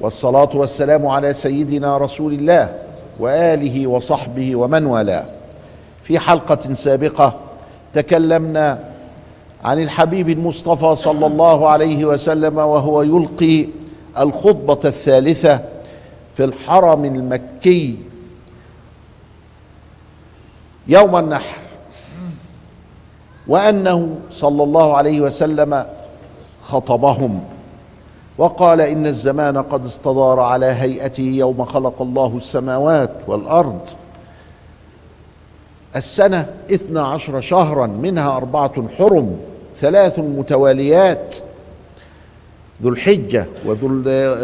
والصلاة والسلام على سيدنا رسول الله وآله وصحبه ومن والاه. في حلقة سابقة تكلمنا عن الحبيب المصطفى صلى الله عليه وسلم وهو يلقي الخطبة الثالثة في الحرم المكي يوم النحر. وأنه صلى الله عليه وسلم خطبهم. وقال إن الزمان قد استدار على هيئته يوم خلق الله السماوات والأرض. السنة اثنا عشر شهرا منها أربعة حرم ثلاث متواليات ذو الحجة وذو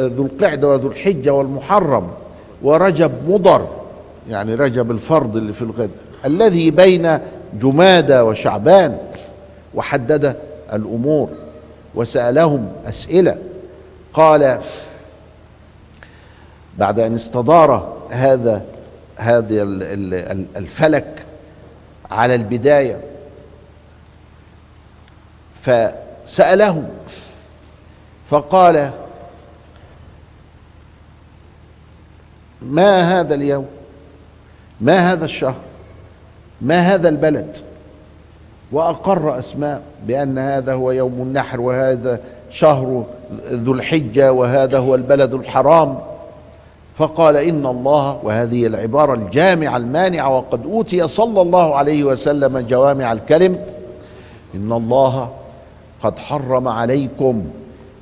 ذو القعدة وذو الحجة والمحرم ورجب مضر يعني رجب الفرض اللي في الغد الذي بين جمادى وشعبان وحدد الأمور وسألهم أسئلة. قال بعد أن استدار هذا هذا الفلك على البداية فسالهم فقال ما هذا اليوم؟ ما هذا الشهر؟ ما هذا البلد؟ وأقر أسماء بأن هذا هو يوم النحر وهذا شهر ذو الحجة وهذا هو البلد الحرام. فقال إن الله وهذه العبارة الجامعة المانعة وقد أوتي صلى الله عليه وسلم جوامع الكلم. إن الله قد حرم عليكم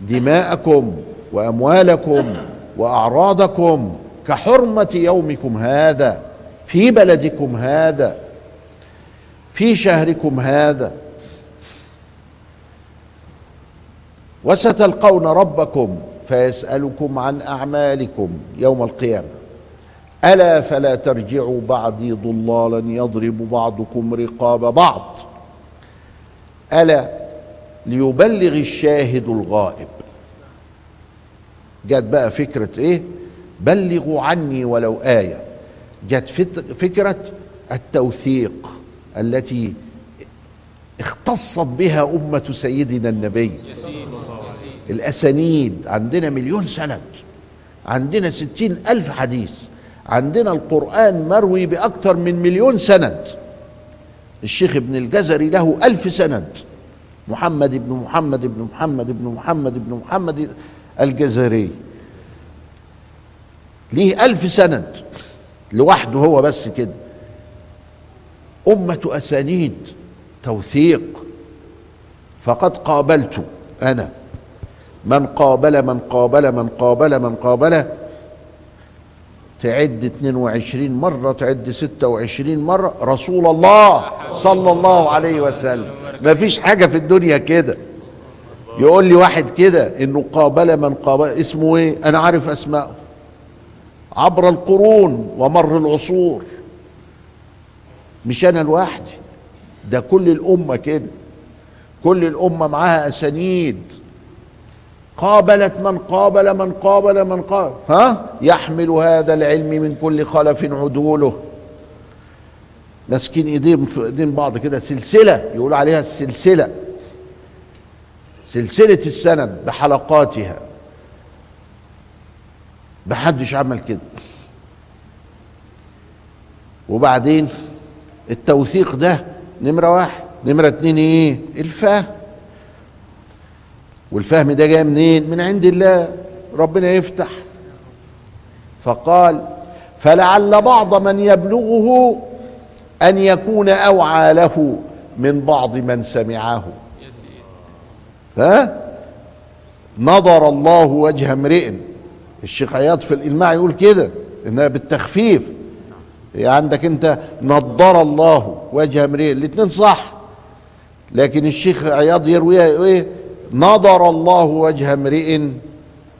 دماءكم وأموالكم وأعراضكم كحرمة يومكم هذا في بلدكم هذا في شهركم هذا. وستلقون ربكم فيسألكم عن أعمالكم يوم القيامة. ألا فلا ترجعوا بعدي ضلالا يضرب بعضكم رقاب بعض. ألا ليبلغ الشاهد الغائب. جت بقى فكرة إيه؟ بلغوا عني ولو آية. جت فكرة التوثيق التي اختصت بها أمة سيدنا النبي. الأسانيد. عندنا مليون سند. عندنا ستين ألف حديث. عندنا القرآن مروي بأكثر من مليون سند. الشيخ ابن الجزري له ألف سند. محمد بن محمد بن محمد بن محمد بن محمد الجزري. ليه ألف سند؟ لوحده هو بس كده. أمة أسانيد. توثيق. فقد قابلت أنا. من قابل من قابل من قابل من قابل. تعد 22 مرة تعد 26 مرة. رسول الله صلى الله عليه وسلم. ما فيش حاجة في الدنيا كده. يقول لي واحد كده إنه قابل من قابل. اسمه إيه؟ أنا عارف أسماءه. عبر القرون ومر العصور. مش أنا لوحدي. ده كل الأمة كده. كل الأمة معاها أسانيد. قابلت من قابل من قابل من قابل. ها؟ يحمل هذا العلم من كل خلف عدوله. ماسكين ايديهم في ايدين بعض كده سلسلة يقول عليها السلسلة. سلسلة السند بحلقاتها. محدش عمل كده. وبعدين التوثيق ده نمرة واحد. نمرة اتنين إيه؟ الفهم والفهم ده جاي منين؟ من عند الله. ربنا يفتح. فقال فلعل بعض من يبلغه أن يكون أوعى له من بعض من سمعه. ها؟ نظر الله وجه امرئ. الشيخ عياض في الإلماع يقول كده إنها بالتخفيف. يعني عندك أنت؟ نضر الله وجه امرئ. الاثنين صح. لكن الشيخ عياض يرويها إيه؟ نضر الله وجه امرئ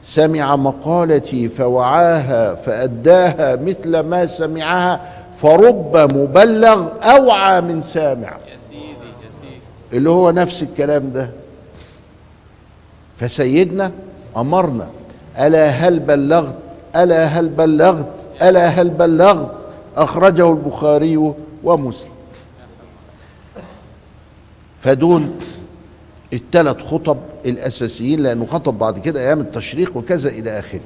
سمع مقالتي فوعاها فأداها مثل ما سمعها فرب مبلغ أوعى من سامع. يا سيدي يا سيدي. اللي هو نفس الكلام ده. فسيدنا أمرنا ألا هل بلغت؟ ألا هل بلغت؟ ألا هل بلغت؟ أخرجه البخاري ومسلم. فدول الثلاث خطب الأساسيين لأنه خطب بعد كده أيام التشريق وكذا إلى آخره.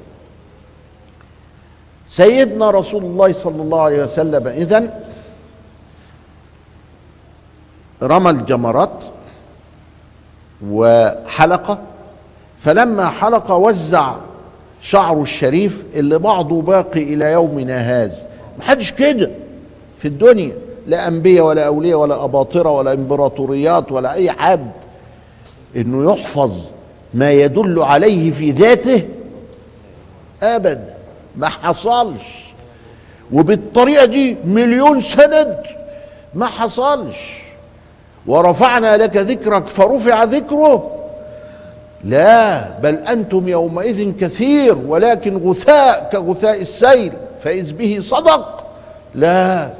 سيدنا رسول الله صلى الله عليه وسلم إذن رمى الجمرات وحلقة فلما حلق وزع شعره الشريف اللي بعضه باقي إلى يومنا هذا. محدش كده في الدنيا لا أنبياء ولا أولياء ولا أباطرة ولا إمبراطوريات ولا أي حد. إنه يحفظ ما يدل عليه في ذاته ابدا ما حصلش. وبالطريقة دي مليون سند ما حصلش. ورفعنا لك ذكرك فرفع ذكره. لا بل أنتم يومئذ كثير ولكن غثاء كغثاء السيل فإذ به صدق. لا.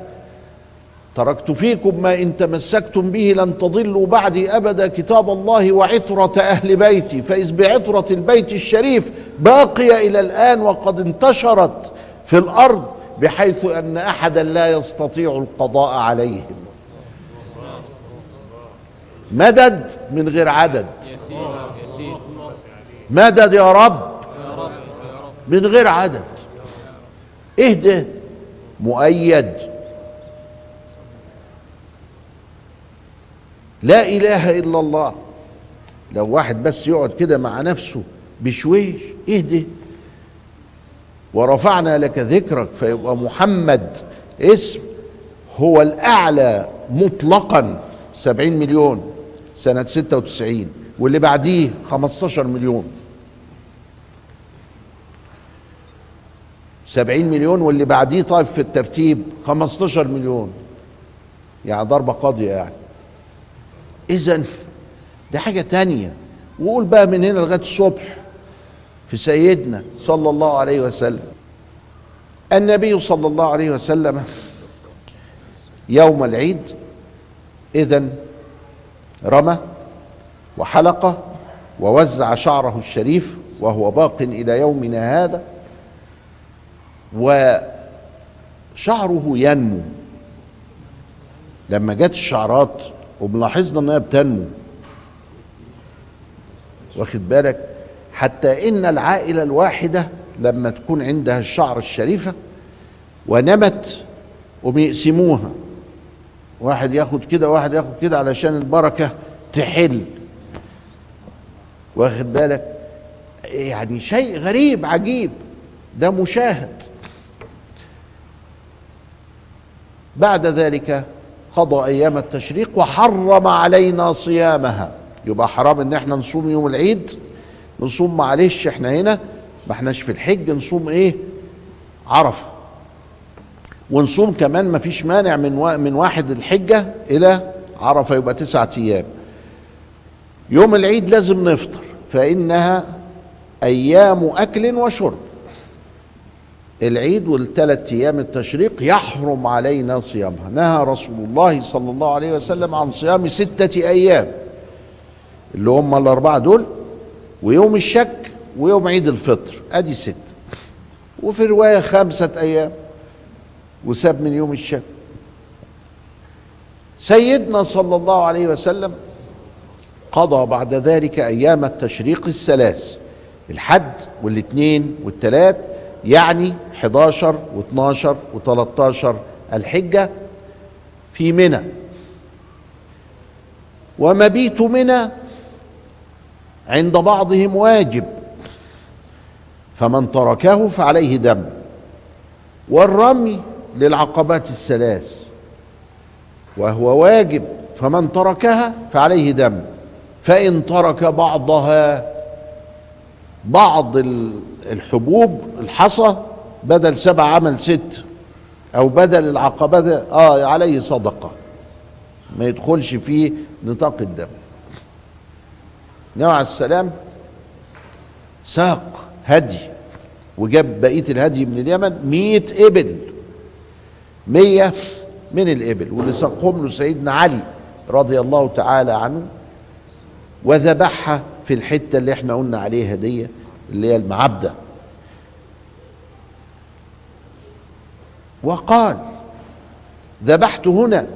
تركت فيكم ما إن تمسكتم به لن تضلوا بعدي أبدا كتاب الله وعترة أهل بيتي فإذ بعترة البيت الشريف باقيه إلى الآن وقد انتشرت في الأرض بحيث أن أحدا لا يستطيع القضاء عليهم. مدد من غير عدد. مدد يا رب من غير عدد. اهدى مؤيد. لا إله إلا الله. لو واحد بس يقعد كده مع نفسه بشويش اهدي ورفعنا لك ذكرك فيبقى محمد اسم هو الأعلى مطلقا. سبعين مليون سنة ستة وتسعين. واللي بعديه خمستاشر مليون. سبعين مليون واللي بعديه طيب في الترتيب خمستاشر مليون. يعني ضربة قاضية يعني. إذا دي حاجة تانية. وقول بقى من هنا لغاية الصبح في سيدنا صلى الله عليه وسلم النبي صلى الله عليه وسلم يوم العيد إذا رمى وحلق ووزع شعره الشريف وهو باق إلى يومنا هذا وشعره ينمو. لما جت الشعرات وملاحظنا إنها بتنمو. واخد بالك؟ حتى إن العائلة الواحدة لما تكون عندها الشعر الشريفة ونمت وبيقسموها واحد ياخد كده واحد ياخد كده علشان البركة تحل. واخد بالك؟ يعني شيء غريب عجيب. ده مشاهد. بعد ذلك قضى أيام التشريق وحرم علينا صيامها. يبقى حرام إن إحنا نصوم يوم العيد نصوم معلش إحنا هنا ما إحناش في الحج نصوم إيه؟ عرفة. ونصوم كمان ما فيش مانع من وا- من واحد الحجة إلى عرفة يبقى تسعة أيام. يوم العيد لازم نفطر فإنها أيام أكل وشرب. العيد والثلاث أيام التشريق يحرم علينا صيامها. نهى رسول الله صلى الله عليه وسلم عن صيام ستة أيام. اللي هم الأربعة دول ويوم الشك ويوم عيد الفطر. أدي ست. وفي رواية خمسة أيام وساب من يوم الشك. سيدنا صلى الله عليه وسلم قضى بعد ذلك أيام التشريق الثلاث. الحد والاثنين والثلاث يعني 11 و12 و13 الحجة في منى. ومبيت منى عند بعضهم واجب فمن تركه فعليه دم. والرمي للعقبات الثلاث وهو واجب فمن تركها فعليه دم. فإن ترك بعضها بعض ال- الحبوب الحصى بدل سبع عمل ست أو بدل العقبات آه عليه صدقة. ما يدخلش في نطاق الدم. نوع السلام ساق هدي. وجاب بقية الهدي من اليمن مئة إبل. مية من الإبل. واللي ساقهم له سيدنا علي رضي الله تعالى عنه وذبحها في الحتة اللي إحنا قلنا عليها دي اللي هي المعبدة. وقال ذبحت هنا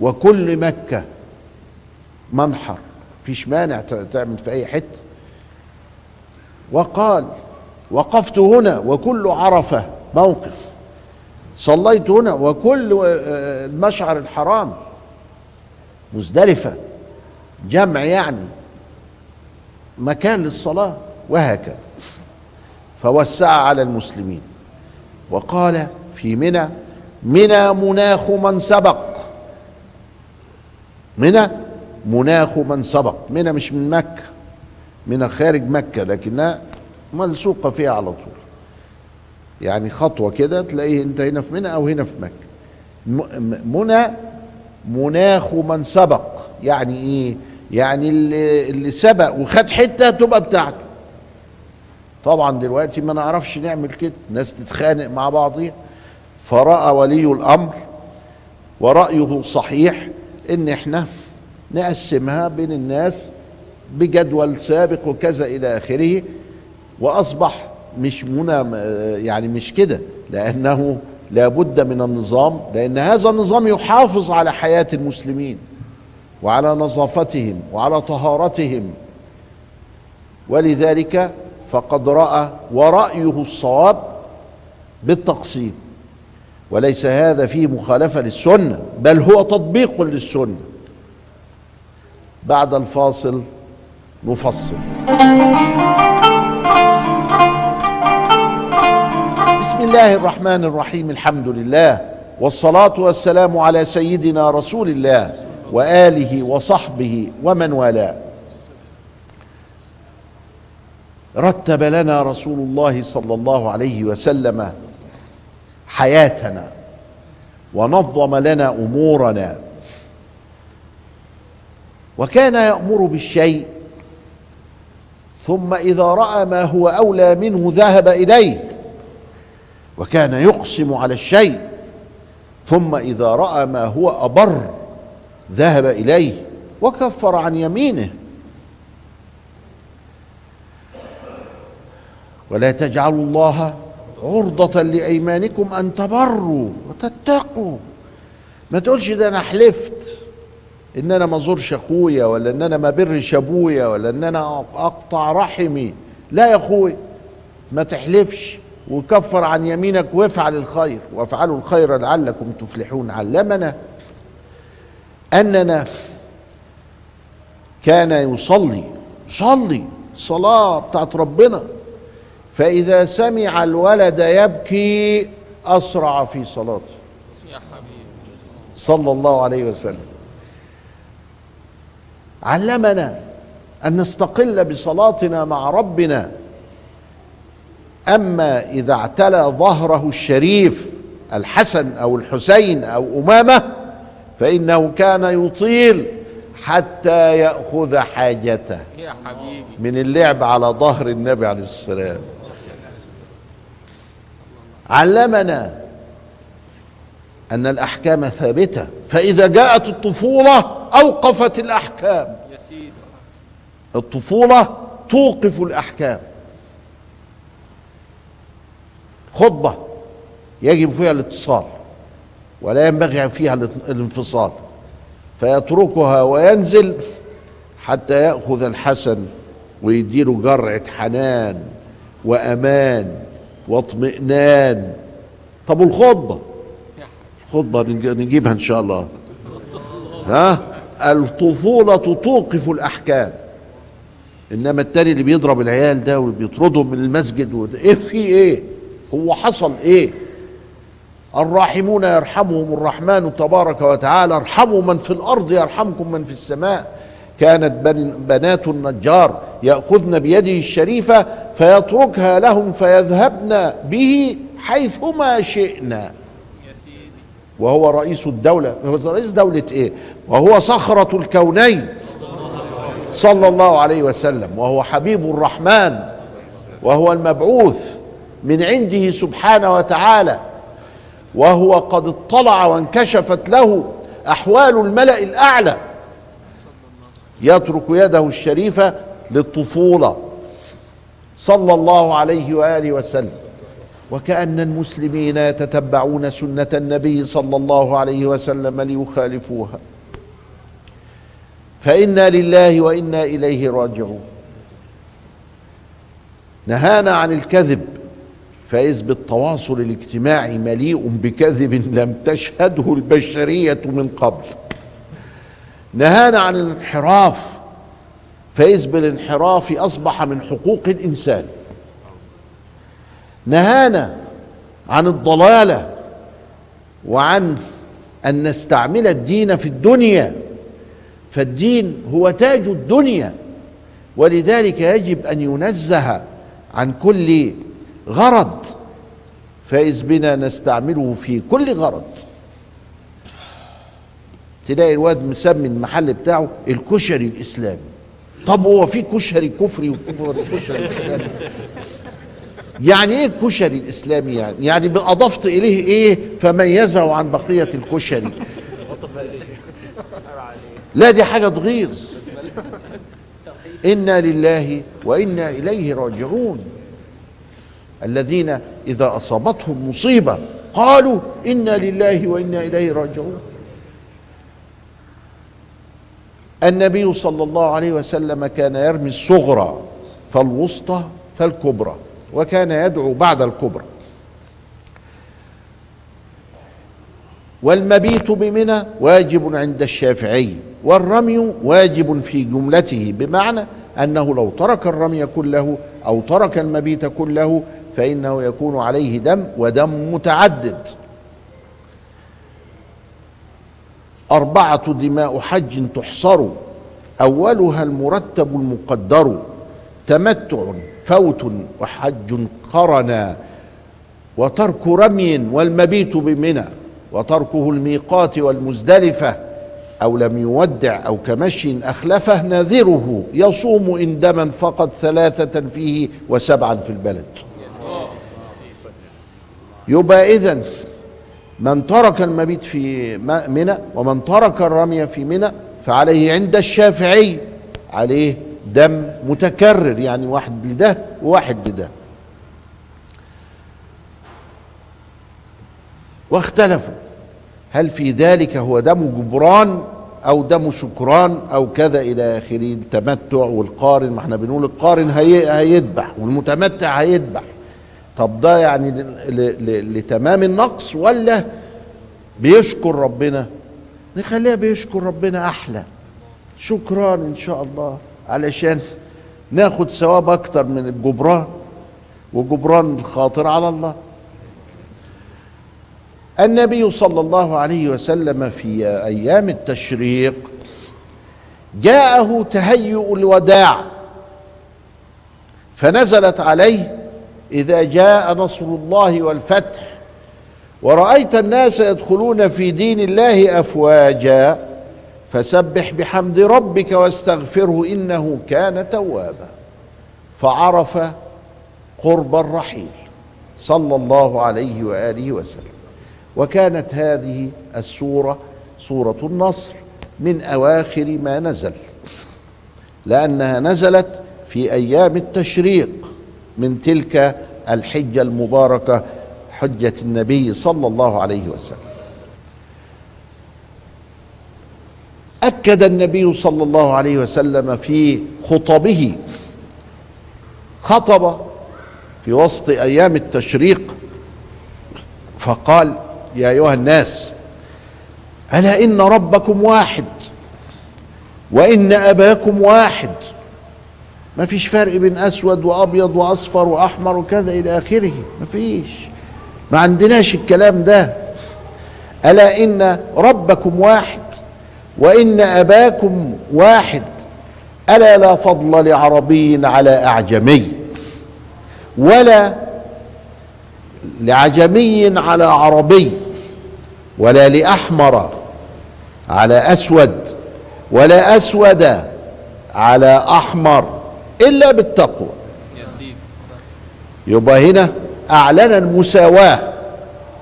وكل مكة منحر. فيش مانع تعمل في أي حتة. وقال وقفت هنا وكل عرفة موقف. صليت هنا وكل المشعر الحرام. مزدلفة. جمع يعني. مكان للصلاة وهكذا. فوسع على المسلمين. وقال في منى منى مناخ من سبق. منى مناخ من سبق. منى مش من مكة. منى خارج مكة لكنها ملصوقة فيها على طول. يعني خطوة كده تلاقيه انت هنا في منى أو هنا في مكة. منى مناخ من سبق. يعني إيه؟ يعني اللي, اللي سبق وخد حتة تبقى بتاعته. طبعا دلوقتي ما نعرفش نعمل كده. ناس تتخانق مع بعضيها. فرأى ولي الأمر ورأيه صحيح إن إحنا نقسمها بين الناس بجدول سابق وكذا إلى آخره وأصبح مش منى يعني مش كده لأنه لابد من النظام لأن هذا النظام يحافظ على حياة المسلمين وعلى نظافتهم وعلى طهارتهم. ولذلك فقد رأى ورأيه الصواب بالتقسيم. وليس هذا فيه مخالفة للسنة بل هو تطبيق للسنة. بعد الفاصل نفصل. بسم الله الرحمن الرحيم الحمد لله والصلاة والسلام على سيدنا رسول الله وآله وصحبه ومن والاه. رتب لنا رسول الله صلى الله عليه وسلم حياتنا ونظم لنا أمورنا. وكان يأمر بالشيء ثم إذا رأى ما هو أولى منه ذهب إليه وكان يقسم على الشيء ثم إذا رأى ما هو أبر ذهب إليه وكفر عن يمينه. ولا تجعلوا الله عرضة لأيمانكم أن تبروا وتتقوا. ما تقولش ده أنا حلفت إن أنا ما زورش أخويا ولا إن أنا ما برش أبويا ولا إن أنا أقطع رحمي. لا يا أخوي ما تحلفش وكفر عن يمينك وافعل الخير وافعلوا الخير لعلكم تفلحون. علمنا أننا كان يصلي يصلي صلاة بتاعت ربنا. فإذا سمع الولد يبكي أسرع في صلاته. يا حبيبي. صلى الله عليه وسلم. علمنا أن نستقل بصلاتنا مع ربنا. أما إذا اعتلى ظهره الشريف الحسن أو الحسين أو أمامة فإنه كان يطيل حتى يأخذ حاجته. يا حبيبي. من اللعب على ظهر النبي عليه السلام. علمنا أن الأحكام ثابتة فإذا جاءت الاحكام يا سيدي الطفولة توقف الأحكام. خطبة يجب فيها الاتصال ولا ينبغي فيها الانفصال. فيتركها وينزل حتى يأخذ الحسن ويديله جرعه حنان وأمان. واطمئنان. طب والخطبة؟ خطبة نج- نجيبها إن شاء الله. ها؟ الطفولة توقف الأحكام. إنما التاني اللي بيضرب العيال ده وبيطردهم من المسجد و... إيه في إيه؟ هو حصل إيه؟ الراحمون يرحمهم الرحمن تبارك وتعالى ارحموا من في الأرض يرحمكم من في السماء. كانت بن بنات النجار يأخذن بيده الشريفة فيتركها لهم فيذهبن به حيثما شئنا. وهو رئيس الدولة هو رئيس دولة إيه؟ وهو صخرة الكونين صلى الله عليه وسلم وهو حبيب الرحمن وهو المبعوث من عنده سبحانه وتعالى وهو قد اطلع وانكشفت له أحوال الملأ الأعلى. يترك يده الشريفه للطفولة. صلى الله عليه وآله وسلم. وكأن المسلمين يتتبعون سنة النبي صلى الله عليه وسلم ليخالفوها. فإنا لله وإنا إليه راجعون. نهانا عن الكذب. فإذ بالتواصل الاجتماعي مليء بكذب لم تشهده البشرية من قبل. نهانا عن الانحراف فإذ بالانحراف أصبح من حقوق الإنسان. نهانا عن الضلالة وعن أن نستعمل الدين في الدنيا فالدين هو تاج الدنيا ولذلك يجب أن ينزه عن كل غرض. فإذ بنا نستعمله في كل غرض. تلاقي الواد مسمي المحل بتاعه الكشري الإسلامي. طب هو في كشري كفري وكشري إسلامي؟ يعني إيه الكشري الإسلامي يعني؟ يعني اضفت إليه إيه؟ فميزه عن بقية الكشري. لا دي حاجة تغيظ. إنا لله وإنا إليه راجعون. الذين إذا أصابتهم مصيبة قالوا إنا لله وإنا إليه راجعون. النبي صلى الله عليه وسلم كان يرمي الصغرى فالوسطى فالكبرى وكان يدعو بعد الكبرى. والمبيت بمنى واجب عند الشافعي والرمي واجب في جملته بمعنى أنه لو ترك الرمي كله أو ترك المبيت كله فإنه يكون عليه دم ودم متعدد. أربعة دماء حج تحصر أولها المرتب المقدر تمتع فوت وحج قرنا وترك رمي والمبيت بمنى وتركه الميقات والمزدلفة أو لم يودع أو كمشي أخلفه نذره يصوم إن دما فقد ثلاثة فيه وسبعا في البلد. يبقى اذا من ترك المبيت في منى ومن ترك الرمي في منى فعليه عند الشافعي عليه دم متكرر يعني واحد لده وواحد لده. واختلفوا هل في ذلك هو دم جبران أو دم شكران أو كذا إلى آخره التمتع والقارن ما إحنا بنقول القارن هي هيذبح والمتمتع هيذبح. طب ده يعني لتمام النقص ولا بيشكر ربنا؟ نخليها بيشكر ربنا أحلى. شكران إن شاء الله. علشان ناخد ثواب أكتر من الجبران وجبران الخاطر على الله. النبي صلى الله عليه وسلم في أيام التشريق جاءه تهيؤ الوداع فنزلت عليه إذا جاء نصر الله والفتح ورأيت الناس يدخلون في دين الله أفواجا فسبح بحمد ربك واستغفره إنه كان توابا. فعرف قرب الرحيل صلى الله عليه وآله وسلم. وكانت هذه السورة سورة النصر من أواخر ما نزل لأنها نزلت في أيام التشريق. من تلك الحجة المباركة حجة النبي صلى الله عليه وسلم. أكد النبي صلى الله عليه وسلم في خطبه خطب في وسط أيام التشريق فقال يا أيها الناس ألا إن ربكم واحد وإن أباكم واحد ما فيش فرق بين أسود وأبيض وأصفر وأحمر وكذا إلى آخره. ما فيش. ما عندناش الكلام ده. ألا إن ربكم واحد وإن أباكم واحد. ألا لا فضل لعربي على أعجمي ولا لعجمي على عربي ولا لأحمر على أسود ولا أسود على أحمر. إلا بالتقوى. يبقى هنا أعلن المساواة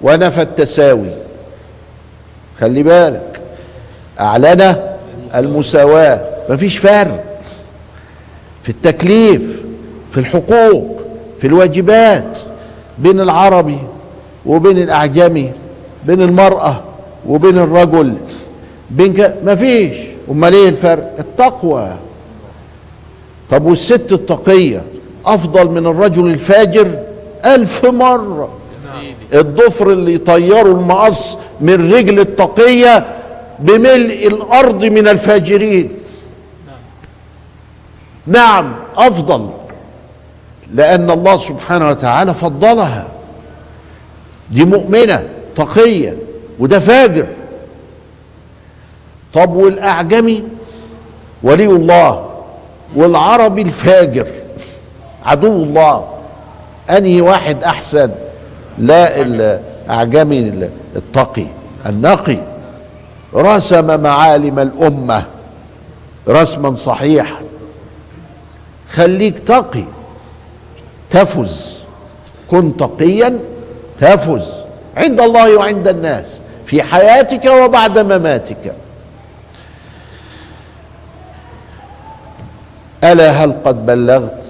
ونفى التساوي. خلي بالك. أعلن المساواة. مفيش فرق. في التكليف في الحقوق في الواجبات بين العربي وبين الأعجمي بين المرأة وبين الرجل. بين ك... مفيش. أمال إيه الفرق؟ التقوى. طب والست التقية أفضل من الرجل الفاجر؟ ألف مرة. سيدي الضفر اللي يطيروا المقص من رجل التقية بملء الأرض من الفاجرين. نعم أفضل لأن الله سبحانه وتعالى فضلها. دي مؤمنة تقية وده فاجر. طب والأعجمي؟ ولي الله والعربي الفاجر. عدو الله. أنهي واحد أحسن؟ لا الأعجمي التقي النقي. رسم معالم الأمة. رسما صحيحا. خليك تقي. تفز. كن تقيا تفز. عند الله وعند الناس. في حياتك وبعد مماتك. ألا هل قد بلغت؟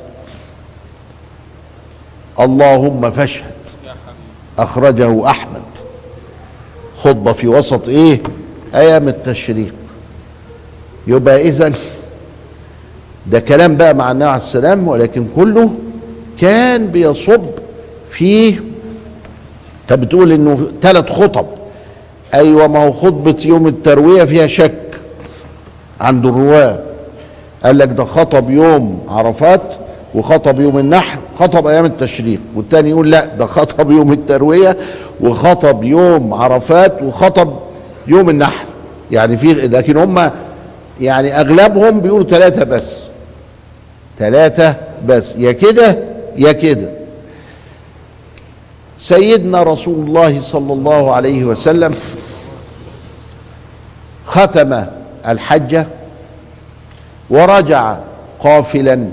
اللهم فاشهد. أخرجه أحمد. خطبه في وسط إيه؟ أيام التشريق. يبقى اذا ده كلام بقى مع النبي عليه السلام ولكن كله كان بيصب فيه انت بتقول إنه ثلاث خطب. أيوه ما هو خطبة يوم التروية فيها شك عند الرواة. قال لك ده خطب يوم عرفات وخطب يوم النحر خطب أيام التشريق. والتاني يقول لا ده خطب يوم التروية وخطب يوم عرفات وخطب يوم النحر. يعني في لكن هم يعني أغلبهم بيقولوا ثلاثة بس. ثلاثة بس. يا كده يا كده. سيدنا رسول الله صلى الله عليه وسلم ختم الحجة ورجع قافلا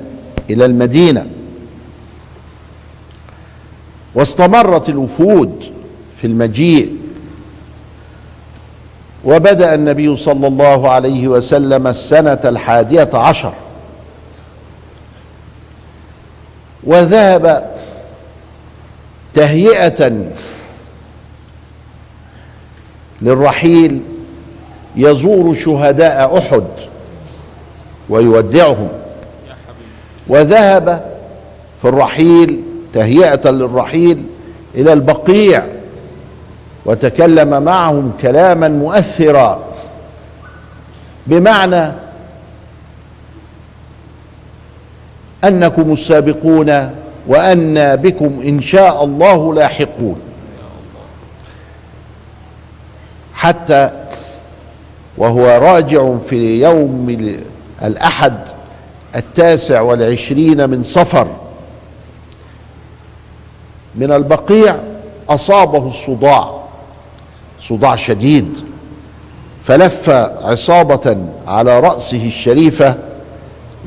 إلى المدينة. واستمرت الوفود في المجيء. وبدأ النبي صلى الله عليه وسلم السنة الحادية عشر. وذهب تهيئة للرحيل يزور شهداء أحد. ويودعهم. وذهب في الرحيل تهيئة للرحيل إلى البقيع وتكلم معهم كلاما مؤثرا. بمعنى أنكم السابقون وأنا بكم إن شاء الله لاحقون. حتى وهو راجع في يوم الأحد التاسع والعشرين من صفر. من البقيع أصابه الصداع صداع شديد فلف عصابة على رأسه الشريفة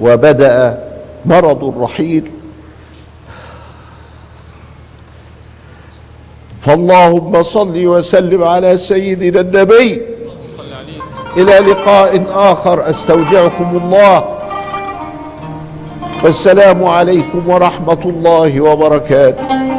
وبدأ مرض الرحيل فاللهم صل وسلم على سيدنا النبي. إلى لقاء آخر. أستودعكم الله. والسلام عليكم ورحمة الله وبركاته.